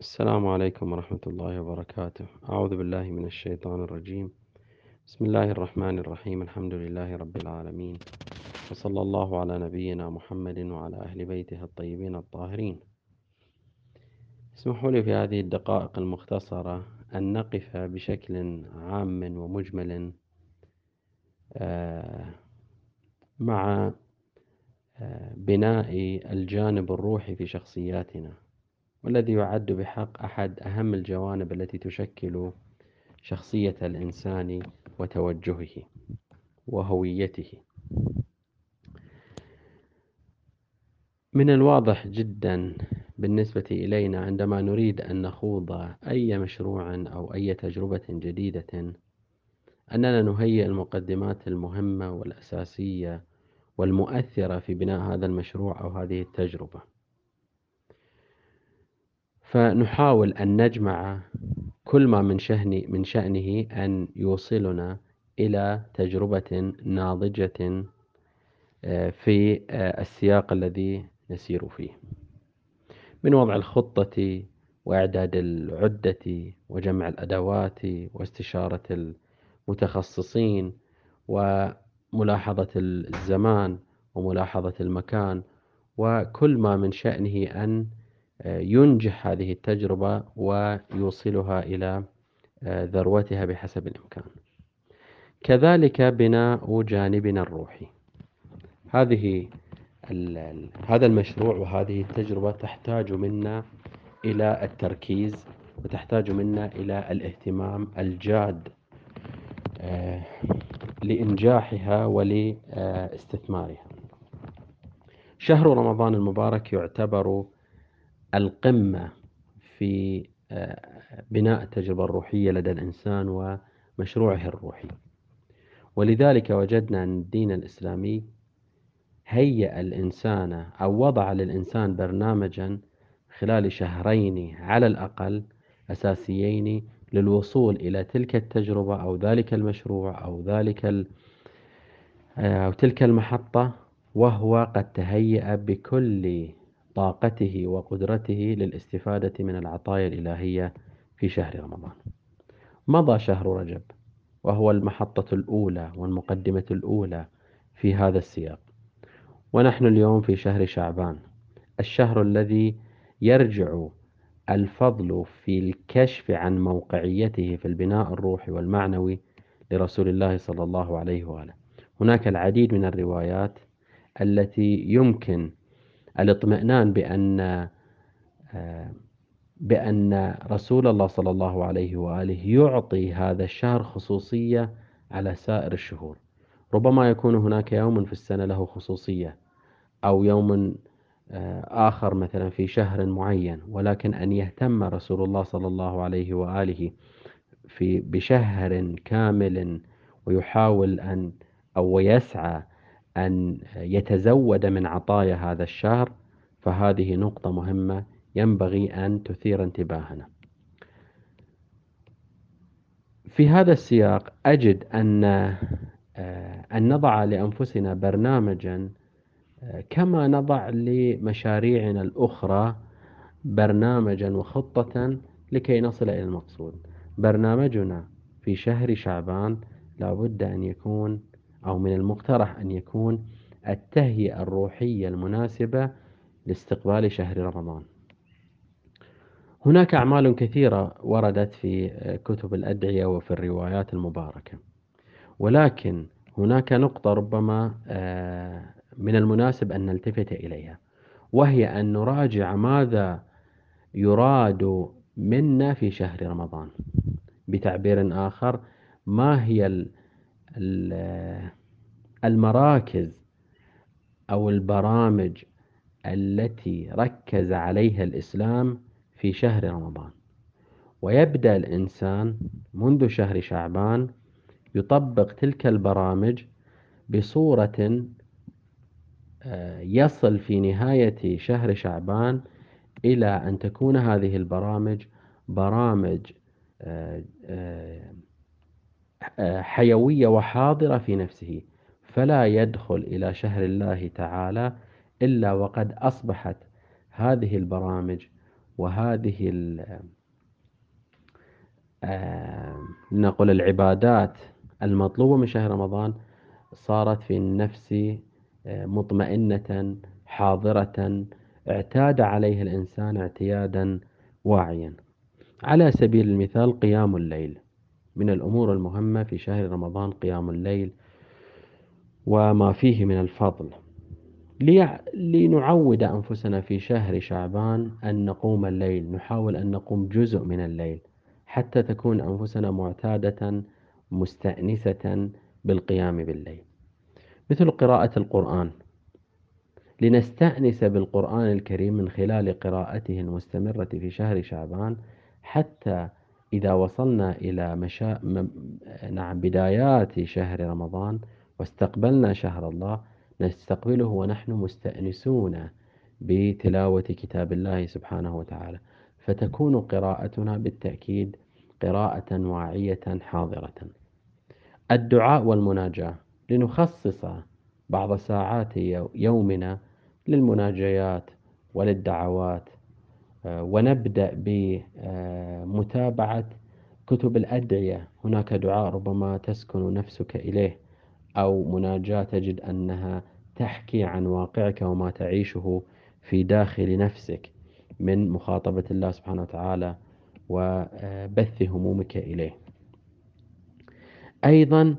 السلام عليكم ورحمة الله وبركاته. أعوذ بالله من الشيطان الرجيم. بسم الله الرحمن الرحيم. الحمد لله رب العالمين. وصلى الله على نبينا محمد وعلى أهل بيته الطيبين الطاهرين. اسمحوا لي في هذه الدقائق المختصرة أن نقف بشكل عام ومجمل آه، مع آه، بناء الجانب الروحي في شخصياتنا. والذي يعد بحق أحد أهم الجوانب التي تشكل شخصية الإنسان وتوجهه وهويته؟ من الواضح جدا بالنسبة إلينا عندما نريد أن نخوض أي مشروع أو أي تجربة جديدة أننا نهيئ المقدمات المهمة والأساسية والمؤثرة في بناء هذا المشروع أو هذه التجربة. فنحاول أن نجمع كل ما من شأن من شأنه أن يوصلنا إلى تجربة ناضجة آه، في آه، السياق الذي نسير فيه. من وضع الخطة وإعداد العدة وجمع الأدوات واستشارة المتخصصين وملاحظة الزمان وملاحظة المكان وكل ما من شأنه أن ينجح هذه التجربة ويوصلها إلى آه، ذروتها بحسب الإمكان. كذلك بناء جانبنا الروحي. هذه هذا المشروع وهذه التجربة تحتاج منا إلى التركيز وتحتاج منا إلى الاهتمام الجاد آه، لإنجاحها ولإستثمارها. شهر رمضان المبارك يعتبر القمة في آه، بناء التجربة الروحية لدى الإنسان ومشروعه الروحي. ولذلك وجدنا أن الدين الإسلامي هيأ الإنسان أو وضع للإنسان برنامجا خلال شهرين على الأقل أساسيين للوصول إلى تلك التجربة أو ذلك المشروع أو ذلك آه، أو تلك المحطة وهو قد تهيأ بكل طاقته وقدرته للاستفادة من العطايا الإلهية في شهر رمضان. مضى شهر رجب وهو المحطة الأولى والمقدمة الأولى في هذا السياق. ونحن اليوم في شهر شعبان، الشهر الذي يرجع الفضل في الكشف عن موقعيته في البناء الروحي والمعنوي لرسول الله صلى الله عليه وآله. هناك العديد من الروايات التي يمكن الاطمئنان بأن بأن رسول الله صلى الله عليه وآله يعطي هذا الشهر خصوصية على سائر الشهور. ربما يكون هناك يوم في السنة له خصوصية أو يوم آه، آخر مثلا في شهر معين ولكن أن يهتم رسول الله صلى الله عليه وآله في بشهر كامل ويحاول أن أو يسعى أن يتزود من عطايا هذا الشهر فهذه نقطة مهمة ينبغي أن تثير انتباهنا. في هذا السياق أجد أن آه، أن نضع لأنفسنا برنامجا آه، كما نضع لمشاريعنا الأخرى برنامجا وخطة لكي نصل إلى المقصود. برنامجنا في شهر شعبان لابد أن يكون أو من المقترح أن يكون التهيئة الروحية المناسبة لاستقبال شهر رمضان. هناك أعمال كثيرة وردت في كتب الأدعية وفي الروايات المباركة، ولكن هناك نقطة ربما آه، من المناسب أن نلتفت إليها، وهي أن نراجع ماذا يراد منا في شهر رمضان. بتعبير آخر ما هي المراكز أو البرامج التي ركز عليها الإسلام في شهر رمضان. ويبدأ الإنسان منذ شهر شعبان يطبق تلك البرامج بصورة آه، يصل في نهاية شهر شعبان إلى أن تكون هذه البرامج برامج آه، آه، حيوية وحاضرة في نفسه فلا يدخل إلى شهر الله تعالى إلا وقد أصبحت هذه البرامج وهذه نقول العبادات المطلوبة من شهر رمضان صارت في النفس مطمئنة حاضرة اعتاد عليها الإنسان اعتيادا واعيا. على سبيل المثال قيام الليل. من الأمور المهمة في شهر رمضان قيام الليل وما فيه من الفضل. لنعود أنفسنا في شهر شعبان أن نقوم الليل نحاول أن نقوم جزء من الليل حتى تكون أنفسنا معتادة مستأنسة بالقيام بالليل. مثل قراءة القرآن. لنستأنس بالقرآن الكريم من خلال قراءته المستمرة في شهر شعبان حتى إذا وصلنا إلى مشا... نعم بدايات شهر رمضان واستقبلنا شهر الله نستقبله ونحن مستأنسون بتلاوة كتاب الله سبحانه وتعالى. فتكون قراءتنا بالتأكيد قراءة واعية حاضرة. الدعاء والمناجاة. لنخصص بعض ساعات يومنا للمناجيات وللدعوات. ونبدأ بمتابعة كتب الأدعية. هناك دعاء ربما تسكن نفسك إليه أو مناجاة تجد أنها تحكي عن واقعك وما تعيشه في داخل نفسك من مخاطبة الله سبحانه وتعالى وبث همومك إليه. أيضا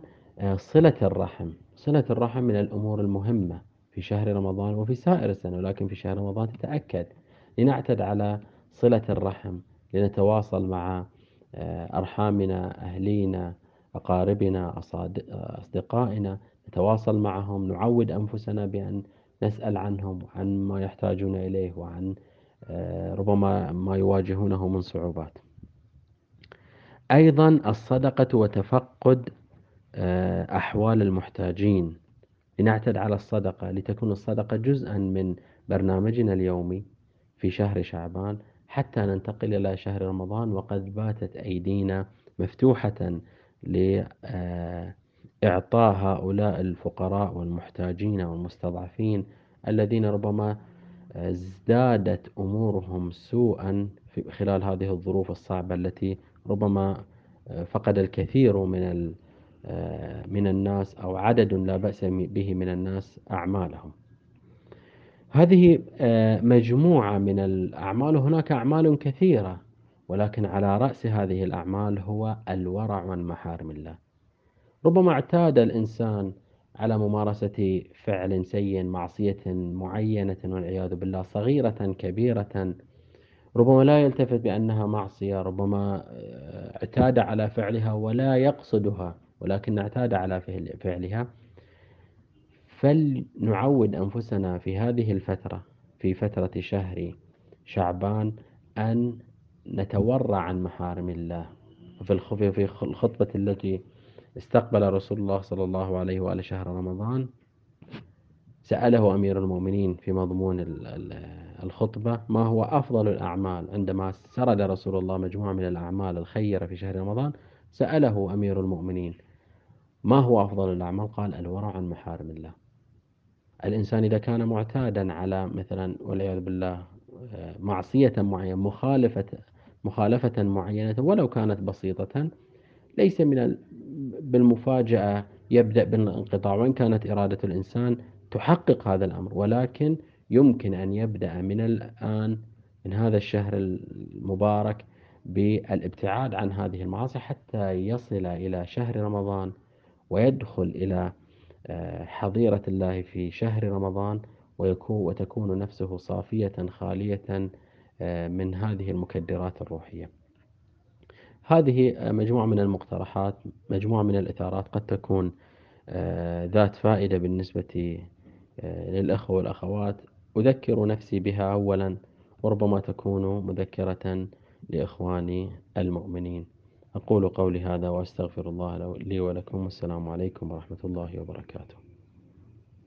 صلة الرحم. صلة الرحم من الأمور المهمة في شهر رمضان وفي سائر السنة ولكن في شهر رمضان تتأكد لنعتد على صلة الرحم لنتواصل مع آه، أرحامنا أهلينا أقاربنا أصدقائنا نتواصل معهم نعود أنفسنا بأن نسأل عنهم عن ما يحتاجون إليه وعن آه، ربما ما يواجهونه من صعوبات. أيضا الصدقة وتفقد آه، أحوال المحتاجين. لنعتد على الصدقة لتكون الصدقة جزءا من برنامجنا اليومي. في شهر شعبان حتى ننتقل إلى شهر رمضان وقد باتت أيدينا مفتوحة لإعطاء هؤلاء الفقراء والمحتاجين والمستضعفين الذين ربما ازدادت أمورهم سوءا خلال هذه الظروف الصعبة التي ربما فقد الكثير من من الناس أو عدد لا بأس به من الناس أعمالهم. هذه مجموعة من الأعمال هناك أعمال كثيرة ولكن على رأس هذه الأعمال هو الورع عن محارم الله. ربما اعتاد الإنسان على ممارسة فعل سيء معصية معينة والعياذ بالله صغيرة كبيرة. ربما لا يلتفت بأنها معصية ربما آه، اعتاد على فعلها ولا يقصدها ولكن اعتاد على فعلها. فلنعود أنفسنا في هذه الفترة في فترة شهر شعبان أن نتورع عن محارم الله. في الخطبة التي استقبل رسول الله صلى الله عليه وآله شهر رمضان سأله أمير المؤمنين في مضمون الخطبة ما هو أفضل الأعمال؟ عندما سرد رسول الله مجموعة من الأعمال الخيرة في شهر رمضان سأله أمير المؤمنين ما هو أفضل الأعمال؟ قال الورع عن محارم الله. الإنسان إذا كان معتادا على مثلا والعياذ بالله معصية معينة مخالفة مخالفة معينة ولو كانت بسيطة ليس من بالمفاجأة يبدأ بالانقطاع. وإن كانت إرادة الإنسان تحقق هذا الأمر ولكن يمكن أن يبدأ من الآن من هذا الشهر المبارك بالابتعاد عن هذه المعاصي حتى يصل إلى شهر رمضان ويدخل إلى آه، حظيرة الله في شهر رمضان ويكون وتكون نفسه صافية خالية آه، من هذه المكدرات الروحية. هذه آه، مجموعة من المقترحات مجموعة من الإثارات قد تكون ذات فائدة بالنسبة للأخوة والأخوات. أذكر نفسي بها أولا وربما تكون مذكرة لإخواني المؤمنين. أقول قولي هذا وأستغفر الله لي ولكم. والسلام عليكم ورحمة الله وبركاته.